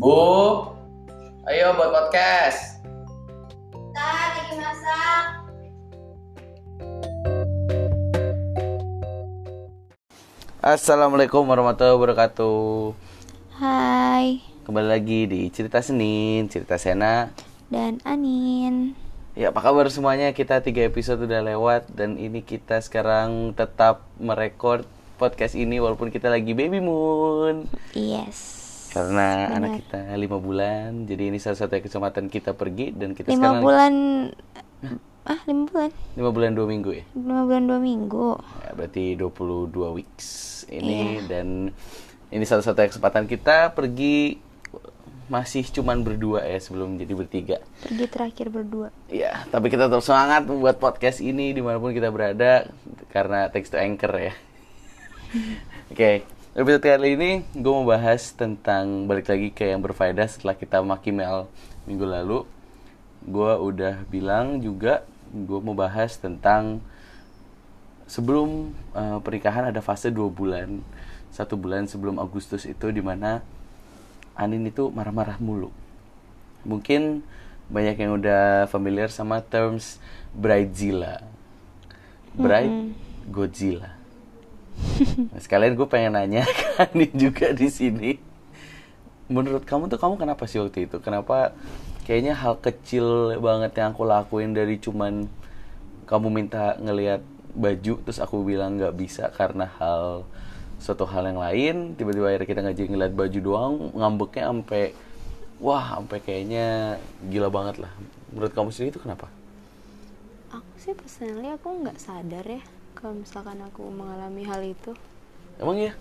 Bu, ayo buat podcast. Kita lagi masak. Assalamualaikum warahmatullahi wabarakatuh. Hai, Kembali lagi di Cerita Senin, Cerita Sena. dan Anin. Ya, apa kabar semuanya? Kita tiga episode udah lewat dan ini kita sekarang tetap merekord podcast ini walaupun kita lagi baby moon. Yes. Karena Benar. anak kita lima bulan, jadi ini salah satu kesempatan kita pergi dan kita Lima sekarang bulan. Ah, lima bulan. lima bulan dua minggu ya. Lima bulan dua minggu. Ya, berarti 22 weeks ini dan ini salah satu kesempatan kita pergi masih cuman berdua ya sebelum jadi bertiga. Pergi terakhir berdua. Ya, tapi kita terus semangat membuat podcast ini di mana pun kita berada karena text to anchor ya. Oke, episode kali ini gue mau bahas tentang balik lagi ke yang berfaedah setelah kita maki Mel minggu lalu. Gue udah bilang juga gue mau bahas tentang sebelum eh, pernikahan ada fase dua bulan, satu bulan sebelum Agustus itu di mana Anin itu marah-marah mulu. Mungkin banyak yang udah familiar sama terms bridezilla. Bride Godzilla. Sekalian gue pengen nanya ke Anin juga di sini. Menurut kamu tuh kamu kenapa sih waktu itu? Kenapa kayaknya hal kecil banget yang aku lakuin dari cuman kamu minta ngelihat baju terus aku bilang nggak bisa karena hal suatu hal yang lain tiba-tiba akhirnya kita ngaji ngeliat baju doang ngambeknya sampai wah sampai kayaknya gila banget lah menurut kamu sendiri itu kenapa Aku sih personally aku nggak sadar ya kalau misalkan aku mengalami hal itu. emang ya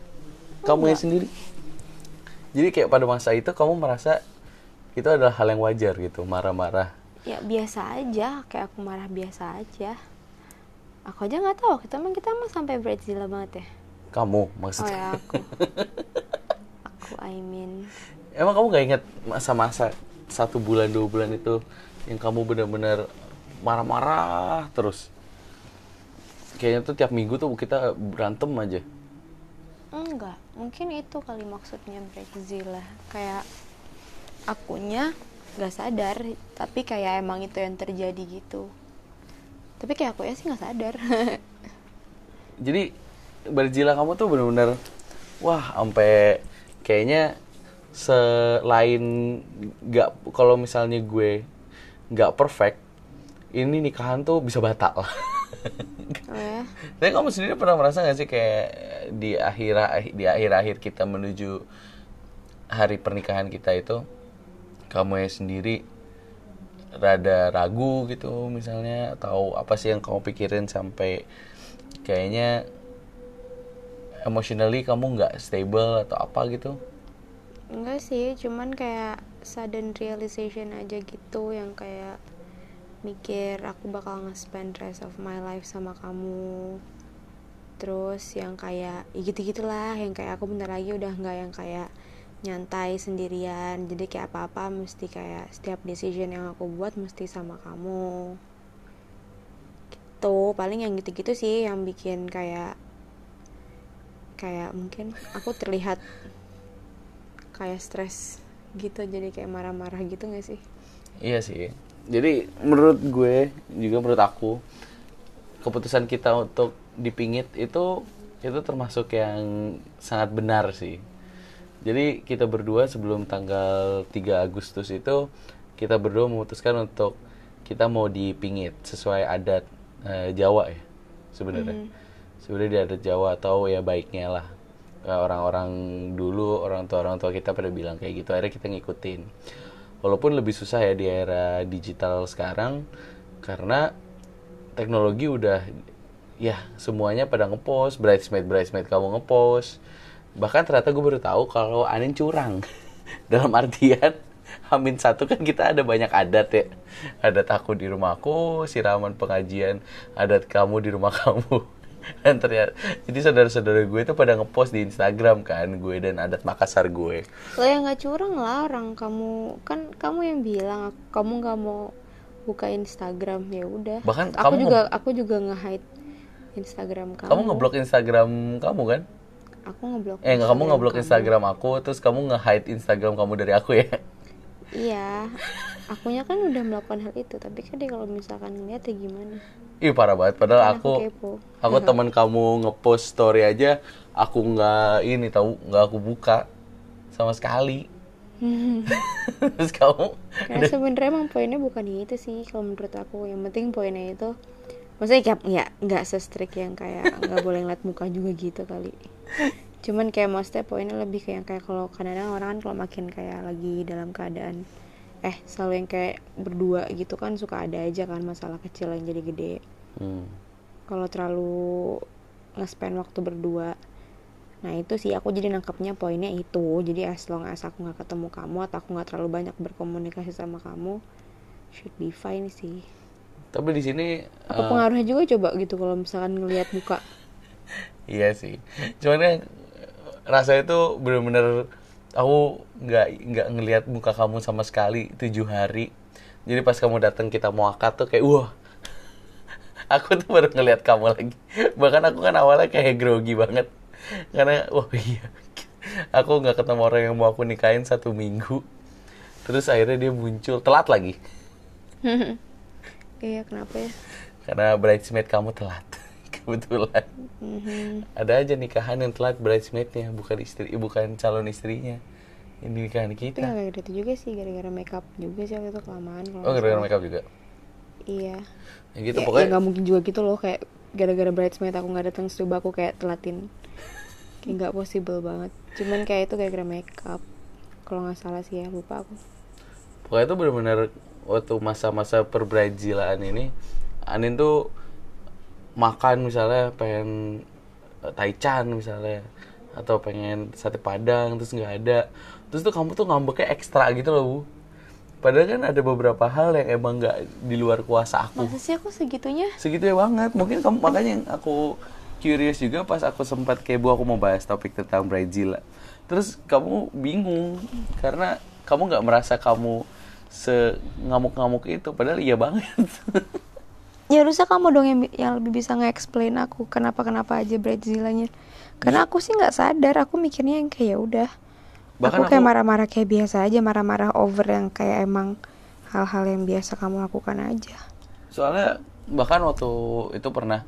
kamu ya sendiri jadi kayak pada masa itu kamu merasa itu adalah hal yang wajar gitu marah-marah Ya biasa aja, kayak aku marah biasa aja. Aku aja nggak tahu, kita emang kita emang sampai Brazil banget ya. kamu Oh maksudnya ya aku. aku I mean. emang kamu gak ingat masa-masa satu bulan dua bulan itu yang kamu benar-benar marah-marah terus kayaknya tuh tiap minggu tuh kita berantem aja Enggak, mungkin itu kali maksudnya Brazil lah. Kayak akunya nggak sadar, tapi kayak emang itu yang terjadi gitu. Tapi kayak aku ya sih nggak sadar. jadi berjila kamu tuh bener-bener wah sampai kayaknya selain nggak kalau misalnya gue nggak perfect ini nikahan tuh bisa batal oh ya, tapi kamu sendiri pernah merasa nggak sih kayak di akhir di akhir-akhir kita menuju hari pernikahan kita itu kamu ya sendiri rada ragu gitu misalnya atau apa sih yang kamu pikirin sampai kayaknya emotionally kamu nggak stable atau apa gitu? Enggak sih, cuman kayak sudden realization aja gitu yang kayak mikir aku bakal nge-spend rest of my life sama kamu. Terus yang kayak ya gitu gitulah yang kayak aku bentar lagi udah nggak yang kayak nyantai sendirian. Jadi kayak apa apa mesti kayak setiap decision yang aku buat mesti sama kamu. Gitu. Paling yang gitu gitu sih yang bikin kayak kayak mungkin aku terlihat kayak stres gitu jadi kayak marah-marah gitu gak sih? Iya sih. Jadi menurut gue juga menurut aku keputusan kita untuk dipingit itu itu termasuk yang sangat benar sih. Jadi kita berdua sebelum tanggal 3 Agustus itu kita berdua memutuskan untuk kita mau dipingit sesuai adat eh, Jawa ya sebenarnya. Sebenarnya di adat Jawa atau ya baiknya lah Kayak orang-orang dulu orang tua orang tua kita pada bilang kayak gitu akhirnya kita ngikutin walaupun lebih susah ya di era digital sekarang karena teknologi udah ya semuanya pada ngepost bridesmaid bridesmaid kamu ngepost. Bahkan ternyata gue baru tahu kalau Anin curang. Dalam artian Amin satu kan kita ada banyak adat ya. Adat aku di rumahku siraman pengajian adat kamu di rumah kamu dan ternyata jadi saudara-saudara gue itu pada ngepost di Instagram kan gue dan adat Makassar gue. Lo yang nggak curang lah orang kamu. Kan kamu yang bilang kamu nggak mau buka Instagram ya udah. Bahkan aku kamu juga aku juga nge-hide Instagram kamu. Kamu ngeblok Instagram kamu kan? Aku ngeblok Eh, nggak kamu ngeblok Instagram aku, terus kamu nge-hide Instagram kamu dari aku ya? iya akunya kan udah melakukan hal itu tapi kan dia kalau misalkan ngeliat ya gimana? Ih parah banget, padahal Kan aku aku kepo. aku teman kamu ngepost story aja, aku nggak ini tahu nggak aku buka sama sekali. terus kamu karena sebenarnya emang poinnya bukan itu sih kalau menurut aku. Yang penting poinnya itu maksudnya kayak ya nggak se-strict yang kayak nggak boleh ngeliat muka juga gitu kali. Cuman kayak maksudnya poinnya lebih kayak kayak kalau kadang-kadang orang kan kalau makin kayak lagi dalam keadaan eh selalu yang kayak berdua gitu kan suka ada aja kan masalah kecil yang jadi gede. Hmm. kalau terlalu nge-spend waktu berdua. Nah itu sih aku jadi nangkepnya poinnya itu. Jadi as long as aku nggak ketemu kamu atau aku nggak terlalu banyak berkomunikasi sama kamu should be fine sih. Tapi di sini apa eh, pengaruhnya juga coba gitu kalau misalkan ngelihat muka? Iya sih. Cuman yang rasanya tuh bener-bener aku nggak nggak ngelihat muka kamu sama sekali tujuh hari. Jadi pas kamu datang kita mau akad tuh kayak wah. Aku tuh baru ngelihat kamu lagi. Bahkan aku kan awalnya kayak grogi banget. Karena wah iya. Aku nggak ketemu orang yang mau aku nikahin satu minggu. Terus akhirnya dia muncul telat lagi. iya kenapa ya Karena bridesmaid kamu telat. Kebetulan. Mhm. ada aja nikahan yang telat bridesmaidnya bukan istri bukan calon istrinya. Ini nikahan tapi kita. nggak gara-gara itu juga sih gara-gara makeup juga sih waktu itu kelamaan oh gara-gara makeup juga? Iya. Ya gitu ya, pokoknya ya mungkin juga gitu loh kayak gara-gara bridesmaid aku nggak datang coba aku kayak telatin. Kayak nggak possible banget. Cuman kayak itu gara-gara makeup. Kalau nggak salah sih ya lupa aku. Pokoknya itu benar-benar waktu masa-masa perbrajilan ini Anin tuh makan misalnya pengen eh, taichan misalnya atau pengen sate padang terus nggak ada. Terus tuh kamu tuh ngambeknya ekstra gitu loh bu. Padahal kan ada beberapa hal yang emang nggak di luar kuasa aku. Masa sih aku segitunya? Segitu ya banget. Mungkin kamu makanya yang aku curious juga pas aku sempat kepo aku mau bahas topik tentang Brazil. Terus kamu bingung karena kamu nggak merasa kamu se ngamuk-ngamuk itu. Padahal iya banget ya harusnya kamu dong yang, yang lebih bisa nge-explain aku kenapa kenapa aja bridezilla-nya karena aku sih nggak sadar aku mikirnya yang kayak ya udah. Bahkan aku kayak marah-marah kayak biasa aja marah-marah over yang kayak emang hal-hal yang biasa kamu lakukan aja. Soalnya bahkan waktu itu pernah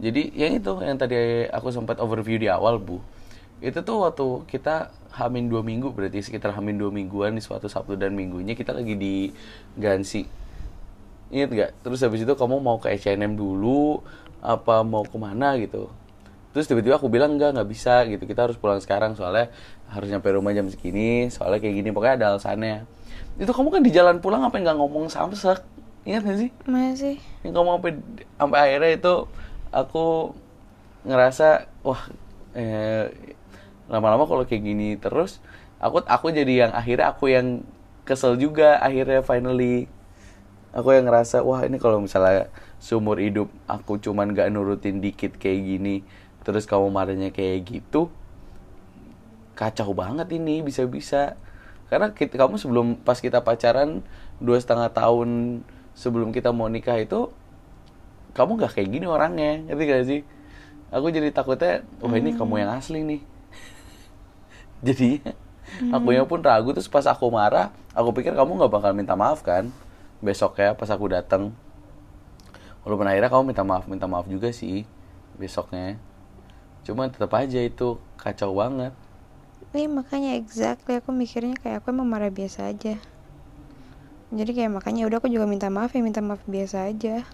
jadi yang itu yang tadi aku sempat overview di awal bu. Itu tuh waktu kita hamin dua minggu berarti sekitar hamin dua mingguan di suatu sabtu dan minggunya kita lagi di Gansi inget nggak? Terus habis itu kamu mau ke H&M dulu apa mau ke mana gitu. Terus tiba-tiba aku bilang enggak nggak bisa gitu. Kita harus pulang sekarang soalnya harus nyampe rumah jam segini soalnya kayak gini. Pokoknya ada alasannya. Itu kamu kan di jalan pulang apa nggak ngomong samsek. Ingat gak sih? Masih. Yang kamu sampai sampai akhirnya itu aku ngerasa wah eh, lama-lama kalau kayak gini terus aku aku jadi yang akhirnya aku yang kesel juga akhirnya finally aku yang ngerasa wah ini kalau misalnya seumur hidup aku cuman gak nurutin dikit kayak gini terus kamu marahnya kayak gitu kacau banget ini bisa-bisa. Karena kita, kamu sebelum pas kita pacaran dua setengah tahun sebelum kita mau nikah itu kamu gak kayak gini orangnya ngerti gak sih? Aku jadi takutnya wah ini kamu yang asli nih. Jadi aku yang pun ragu terus pas aku marah aku pikir kamu nggak bakal minta maaf kan besok ya pas aku datang walaupun akhirnya kamu minta maaf minta maaf juga sih besoknya. Cuman tetap aja itu kacau banget. Iya makanya exactly aku mikirnya kayak aku emang marah biasa aja. Jadi kayak makanya udah aku juga minta maaf ya minta maaf biasa aja.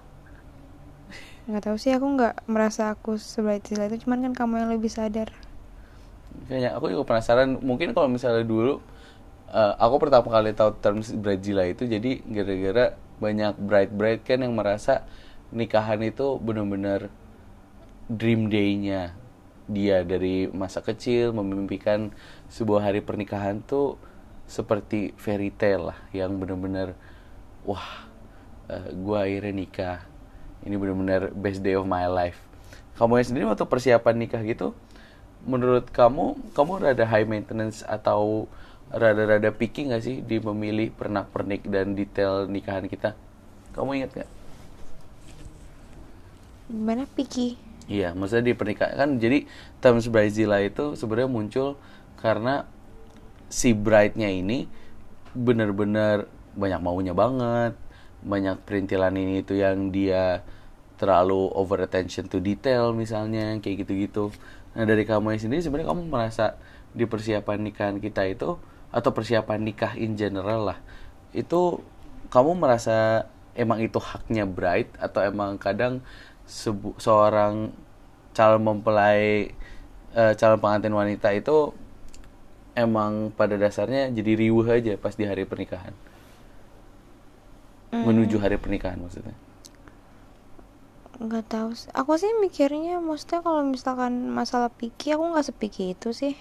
Nggak tahu sih aku nggak merasa aku sebelah itu cuman kan kamu yang lebih sadar. Kayaknya aku juga penasaran. Mungkin kalau misalnya dulu eh, aku pertama kali tahu terms Brazila itu jadi gara-gara banyak bride bride kan yang merasa nikahan itu benar-benar dream day-nya dia. Dari masa kecil memimpikan sebuah hari pernikahan tuh seperti fairy tale lah yang benar-benar wah eh, gua akhirnya nikah. Ini benar-benar best day of my life. Kamu yang sendiri waktu persiapan nikah gitu menurut kamu kamu rada high maintenance atau rada-rada picky nggak sih di memilih pernak pernik dan detail nikahan kita? Kamu ingat nggak? Gimana picky? Iya, maksudnya di pernikahan. Kan jadi terms bridezilla itu sebenarnya muncul karena si bride-nya ini bener-bener banyak maunya banget, banyak perintilan ini itu yang dia terlalu over attention to detail misalnya kayak gitu-gitu. Nah dari kamu sendiri sebenarnya kamu merasa di persiapan nikahan kita itu atau persiapan nikah in general lah. Itu kamu merasa emang itu haknya bride atau emang kadang sebu- seorang calon mempelai eh, calon pengantin wanita itu emang pada dasarnya jadi riuh aja pas di hari pernikahan? Menuju hari pernikahan maksudnya? Nggak tahu aku sih mikirnya maksudnya kalau misalkan masalah piki aku nggak sepiki itu sih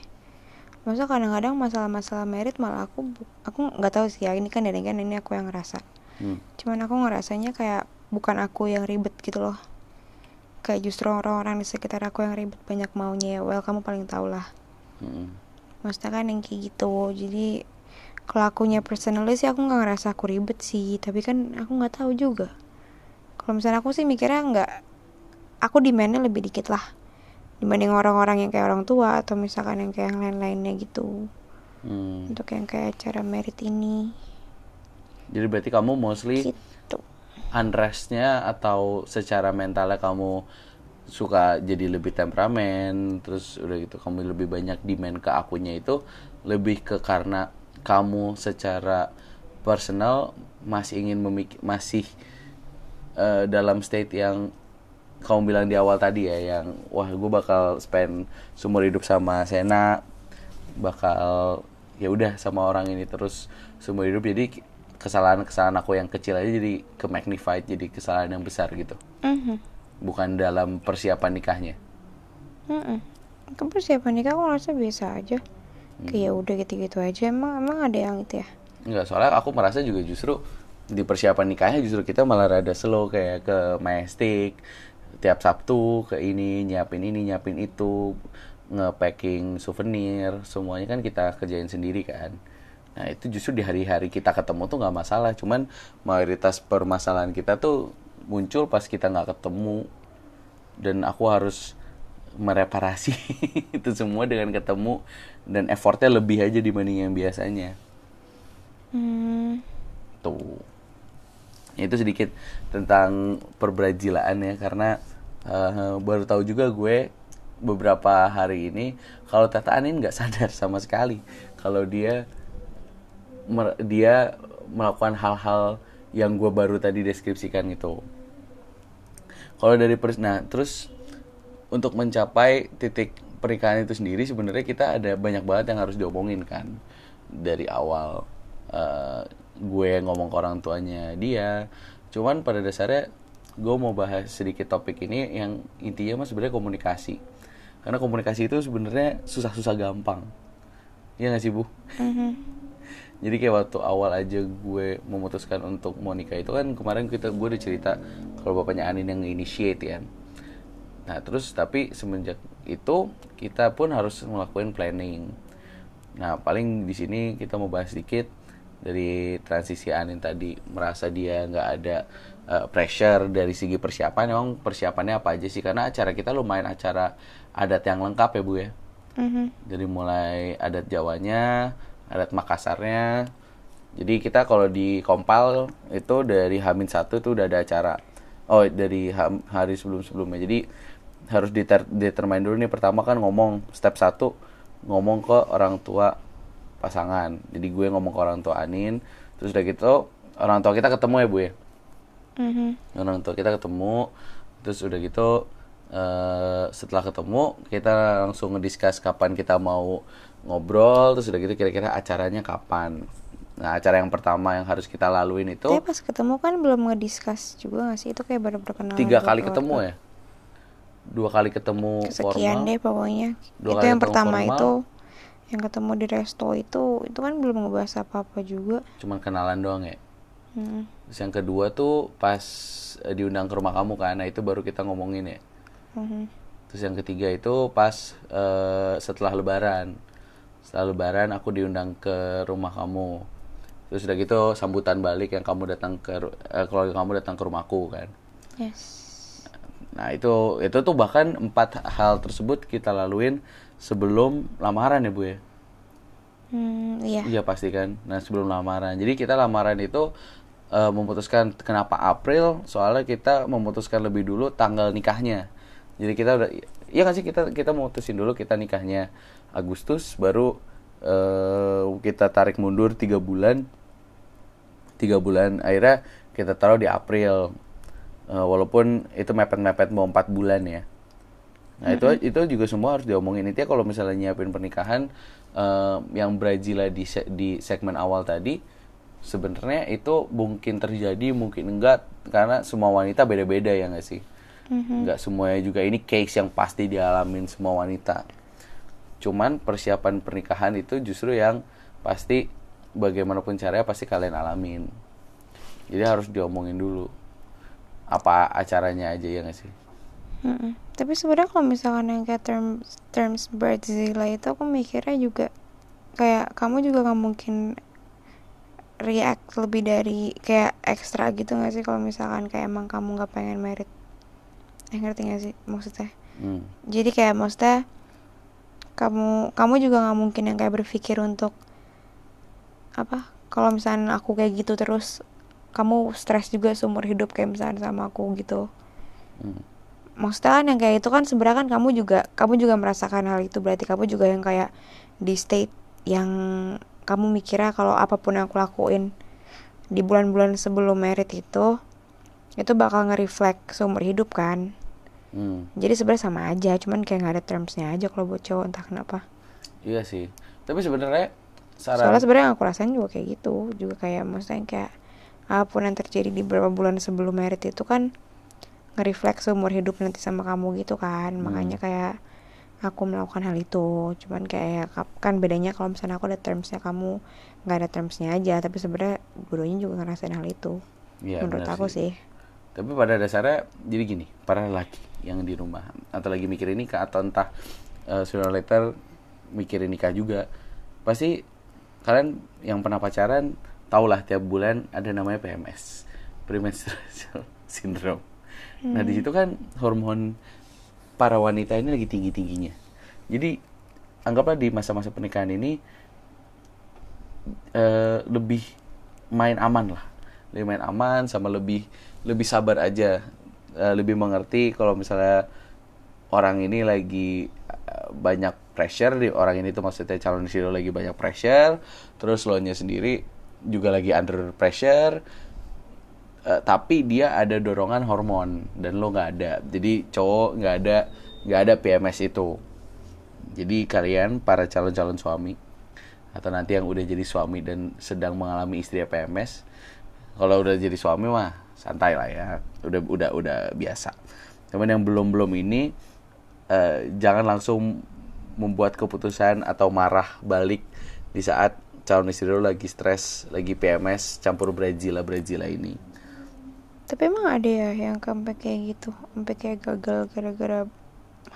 maksudnya kadang-kadang masalah-masalah merit malah aku aku nggak tahu sih ya ini kan dari kan ini aku yang ngerasa. Hmm. cuman aku ngerasanya kayak bukan aku yang ribet gitu loh. Kayak justru orang-orang di sekitar aku yang ribet banyak maunya ya well kamu paling tahu lah. Mm-mm. maksudnya kan yang kayak gitu jadi kalau akunya personally sih aku nggak ngerasa aku ribet sih tapi kan aku nggak tahu juga. Kalau misalnya aku sih mikirnya nggak aku demandnya lebih dikit lah dibanding orang-orang yang kayak orang tua atau misalkan yang kayak yang lain-lainnya gitu. Hmm. untuk yang kayak acara merit ini. Jadi berarti kamu mostly gitu. unrestnya atau secara mentalnya kamu suka jadi lebih temperamen terus udah gitu kamu lebih banyak demand ke akunya itu lebih ke karena kamu secara personal masih ingin memik masih eh, dalam state yang kamu bilang di awal tadi ya yang wah gue bakal spend seumur hidup sama Sena bakal ya udah sama orang ini terus seumur hidup. Jadi kesalahan-kesalahan aku yang kecil aja jadi ke magnified jadi kesalahan yang besar gitu. Mhm. bukan dalam persiapan nikahnya. Kan persiapan nikah aku ngerasa biasa aja. Kayak ya udah gitu-gitu aja. Emang emang ada yang itu ya? Enggak, soalnya aku merasa juga justru di persiapan nikahnya justru kita malah rada slow kayak ke Majestic tiap Sabtu ke ini nyiapin ini nyiapin itu nge-packing souvenir semuanya kan kita kerjain sendiri kan. Nah itu justru di hari-hari kita ketemu tuh nggak masalah cuman mayoritas permasalahan kita tuh muncul pas kita nggak ketemu. Dan aku harus mereparasi itu semua dengan ketemu dan effortnya lebih aja dibanding yang biasanya. Hmm. tuh itu sedikit tentang perbrajilaan ya karena eh, baru tahu juga gue beberapa hari ini kalau Tata Anin nggak sadar sama sekali kalau dia mer- dia melakukan hal-hal yang gue baru tadi deskripsikan itu kalau dari pers nah terus untuk mencapai titik pernikahan itu sendiri sebenarnya kita ada banyak banget yang harus diomongin kan dari awal eh, gue ngomong ke orang tuanya dia cuman pada dasarnya gue mau bahas sedikit topik ini yang intinya mah sebenarnya komunikasi karena komunikasi itu sebenarnya susah-susah gampang Iya gak sih bu? Mhm. Jadi kayak waktu awal aja gue memutuskan untuk mau nikah itu kan kemarin kita gue udah cerita kalau bapaknya Anin yang initiate kan. Nah terus tapi semenjak itu kita pun harus melakukan planning. Nah paling di sini kita mau bahas sedikit dari transisi Anin tadi merasa dia nggak ada uh, pressure dari segi persiapan. Emang persiapannya apa aja sih? Karena acara kita lumayan acara adat yang lengkap ya bu ya. Mhm. Jadi mulai adat Jawanya, adat Makassarnya. Jadi kita kalau di kompal itu dari Hamin satu itu udah ada acara. Oh dari hari sebelum-sebelumnya. Jadi harus diter determine dulu nih pertama kan ngomong step satu ngomong ke orang tua pasangan. Jadi gue ngomong ke orang tua Anin. Terus udah gitu orang tua kita ketemu ya bu ya Mhm. orang tua kita ketemu terus udah gitu eh, setelah ketemu kita langsung ngediskus kapan kita mau ngobrol terus udah gitu kira-kira acaranya kapan nah acara yang pertama yang harus kita laluin itu Tapi pas ketemu kan belum ngediskus juga gak sih? Itu kayak baru perkenalan tiga kali ketemu ya dua kali ketemu Kesekian formal deh pokoknya. Dua itu kali yang pertama formal. itu yang ketemu di resto itu itu kan belum ngebahas apa-apa juga. cuman kenalan doang ya Hmm. terus yang kedua tuh pas eh, diundang ke rumah kamu kan nah itu baru kita ngomongin ya Mhm. Terus yang ketiga itu pas eh, setelah lebaran. Setelah lebaran aku diundang ke rumah kamu. Terus udah gitu sambutan balik yang kamu datang ke eh, keluarga kamu datang ke rumahku kan. Yes. Nah itu itu tuh bahkan empat hal tersebut kita laluin sebelum lamaran ya bu ya. Hmm, iya. Iya pasti kan. Nah sebelum lamaran. Jadi kita lamaran itu eh, memutuskan kenapa April? Soalnya kita memutuskan lebih dulu tanggal nikahnya. Jadi kita udah, iya kan sih kita kita memutusin dulu kita nikahnya Agustus, baru eh, kita tarik mundur tiga bulan, tiga bulan akhirnya kita taruh di April. Eh, walaupun itu mepet-mepet mau empat bulan ya. Nah itu itu juga semua harus diomongin. Intinya kalau misalnya nyiapin pernikahan eh, yang Brazil di se- di segmen awal tadi sebenarnya itu mungkin terjadi mungkin enggak karena semua wanita beda-beda ya nggak sih. Nggak semuanya juga ini case yang pasti dialamin semua wanita. Cuman persiapan pernikahan itu justru yang pasti bagaimanapun caranya pasti kalian alamin. Jadi harus diomongin dulu apa acaranya aja ya nggak sih. Mm-mm. Tapi sebenarnya kalau misalkan yang kayak terms terms Brazilla itu aku mikirnya juga kayak kamu juga nggak mungkin react lebih dari kayak ekstra gitu nggak sih kalau misalkan kayak emang kamu nggak pengen merit eh ngerti gak sih maksudnya Hmm. jadi kayak maksudnya kamu kamu juga nggak mungkin yang kayak berpikir untuk apa kalau misalnya aku kayak gitu terus kamu stres juga seumur hidup kayak misalnya sama aku gitu Hmm. Maksudnya kan yang kayak itu kan sebenarnya kan kamu juga kamu juga merasakan hal itu berarti kamu juga yang kayak di state yang kamu mikirnya kalau apa pun yang aku lakuin di bulan-bulan sebelum merit itu itu bakal nge-reflect seumur hidup kan Hmm. jadi sebenarnya sama aja cuman kayak nggak ada termsnya aja kalau buat cowok entah kenapa Iya sih. Tapi sebenarnya saran soalnya sebenarnya yang aku rasain juga kayak gitu juga kayak maksudnya kayak apa pun yang terjadi di beberapa bulan sebelum merit itu kan nge-reflect seumur hidup nanti sama kamu gitu kan. Makanya kayak aku melakukan hal itu. Cuman kayak kan bedanya kalau misalnya aku ada termsnya kamu nggak ada termsnya aja. Tapi sebenarnya dua juga ngerasain hal itu. Iya, menurut aku sih. Tapi pada dasarnya jadi gini, para lelaki yang di rumah atau lagi mikirin nikah atau entah uh, sooner later mikirin nikah juga, pasti kalian yang pernah pacaran tahulah tiap bulan ada namanya PMS, premenstrual syndrome. Nah di situ kan hormon para wanita ini lagi tinggi tingginya. Jadi anggaplah di masa-masa pernikahan ini eh, lebih main aman lah. Lebih main aman sama lebih lebih sabar aja. Eh, lebih mengerti kalau misalnya orang ini lagi eh, banyak pressure di orang ini tuh maksudnya calon istri lagi banyak pressure terus lo nya sendiri juga lagi under pressure Eh, tapi dia ada dorongan hormon dan lo nggak ada jadi cowok nggak ada nggak ada PMS itu jadi kalian para calon-calon suami atau nanti yang udah jadi suami dan sedang mengalami istri PMS, kalau udah jadi suami mah santai lah ya, udah udah udah biasa. Cuman yang belum belum ini eh, jangan langsung membuat keputusan atau marah balik di saat calon istri lo lagi stres, lagi PMS, campur Brazila Brazila ini. Tapi emang ada ya yang sampai kayak gitu sampai kayak gagal gara-gara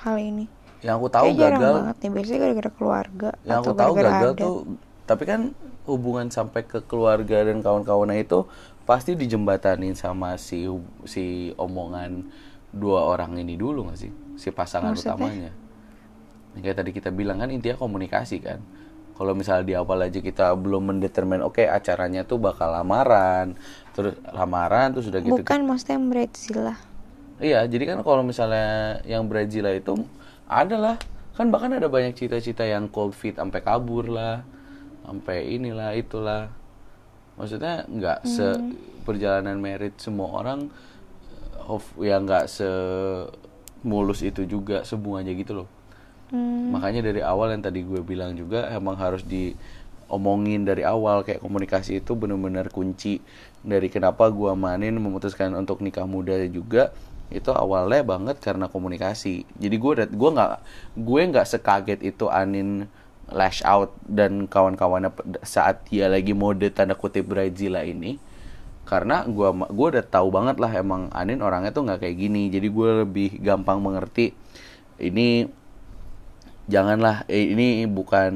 hal ini? Yang aku tahu Kayak gagal. banget nih biasanya gara-gara keluarga yang atau aku tahu gara-gara gagal ada. tuh tapi kan hubungan sampai ke keluarga dan kawan-kawannya itu pasti dijembatanin sama si si omongan dua orang ini dulu nggak sih? Si pasangan Maksudnya? utamanya. Kayak tadi kita bilang kan intinya komunikasi kan kalau misalnya di awal aja kita belum mendetermin oke acaranya tuh bakal lamaran terus lamaran terus udah gitu bukan maksudnya yang Brazil Iya, jadi kan kalau misalnya yang Brazil itu ada lah, kan bahkan ada banyak cita-cita yang cold feet sampai kabur lah, sampai inilah itulah. Maksudnya nggak se perjalanan merit semua orang of yang nggak se mulus itu juga semuanya gitu loh. Hmm. Makanya dari awal yang tadi gue bilang juga emang harus diomongin dari awal kayak komunikasi itu benar-benar kunci dari kenapa gue manin memutuskan untuk nikah muda juga itu awalnya banget karena komunikasi. Jadi gue gue nggak gue nggak sekaget itu Anin lash out dan kawan-kawannya saat dia lagi mode tanda kutip Brazil ini karena gua gua udah tahu banget lah emang Anin orangnya tuh nggak kayak gini jadi gue lebih gampang mengerti ini janganlah eh, ini bukan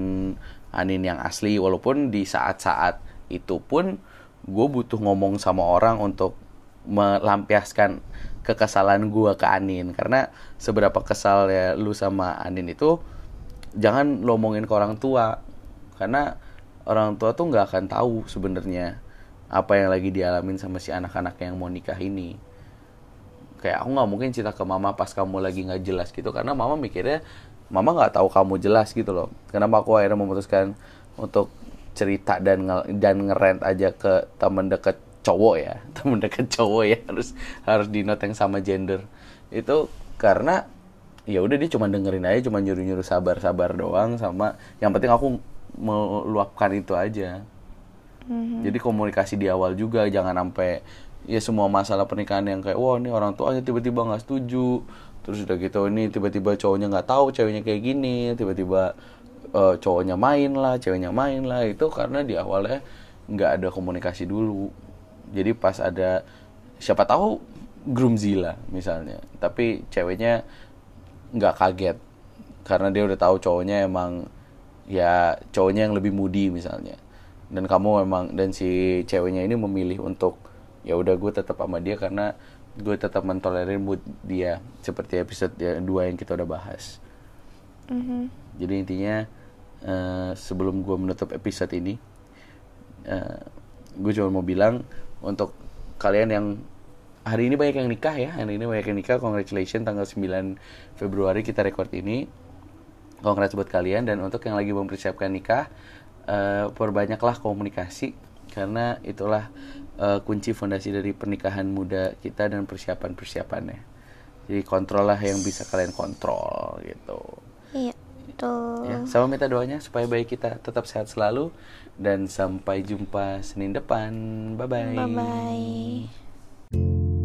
Anin yang asli walaupun di saat-saat itu pun gue butuh ngomong sama orang untuk melampiaskan kekesalan gue ke Anin. Karena seberapa kesal ya lu sama Anin itu jangan lo omongin ke orang tua. Karena orang tua tuh nggak akan tahu sebenarnya apa yang lagi dialamin sama si anak-anak yang mau nikah ini. Kayak aku nggak mungkin cerita ke mama pas kamu lagi nggak jelas gitu karena mama mikirnya mama nggak tahu kamu jelas gitu loh. Kenapa aku akhirnya memutuskan untuk cerita dan nge dan ngerent aja ke temen deket cowok ya. Temen deket cowok ya harus harus di note yang sama gender. Itu karena ya udah dia cuma dengerin aja cuma nyuruh nyuruh sabar sabar doang sama yang penting aku meluapkan itu aja. Jadi komunikasi di awal juga jangan sampai ya semua masalah pernikahan yang kayak wah ini orang tuanya tiba-tiba nggak setuju. Terus udah gitu ini tiba-tiba cowoknya nggak tahu ceweknya kayak gini tiba-tiba eh, cowoknya main lah ceweknya main lah. Itu karena di awalnya nggak ada komunikasi dulu. Jadi pas ada siapa tahu groomzilla misalnya tapi ceweknya nggak kaget. Karena dia udah tahu cowoknya emang ya cowoknya yang lebih moody misalnya. Dan kamu memang dan si ceweknya ini memilih untuk ya udah gue tetap sama dia karena gue tetap mentolerir mood dia seperti episode dua yang kita udah bahas Mhm. jadi intinya eh, sebelum gue menutup episode ini eh, gue cuma mau bilang untuk kalian yang hari ini banyak yang nikah ya hari ini banyak yang nikah congratulations tanggal 9 Februari kita record ini congrats buat kalian dan untuk yang lagi mempersiapkan nikah eh, perbanyaklah komunikasi karena itulah eh, kunci fondasi dari pernikahan muda kita dan persiapan persiapannya jadi kontrol lah yang bisa kalian kontrol gitu. Iya, betul. ya sama minta doanya supaya bayi kita tetap sehat selalu. Dan sampai jumpa Senin depan. Bye bye Bye bye.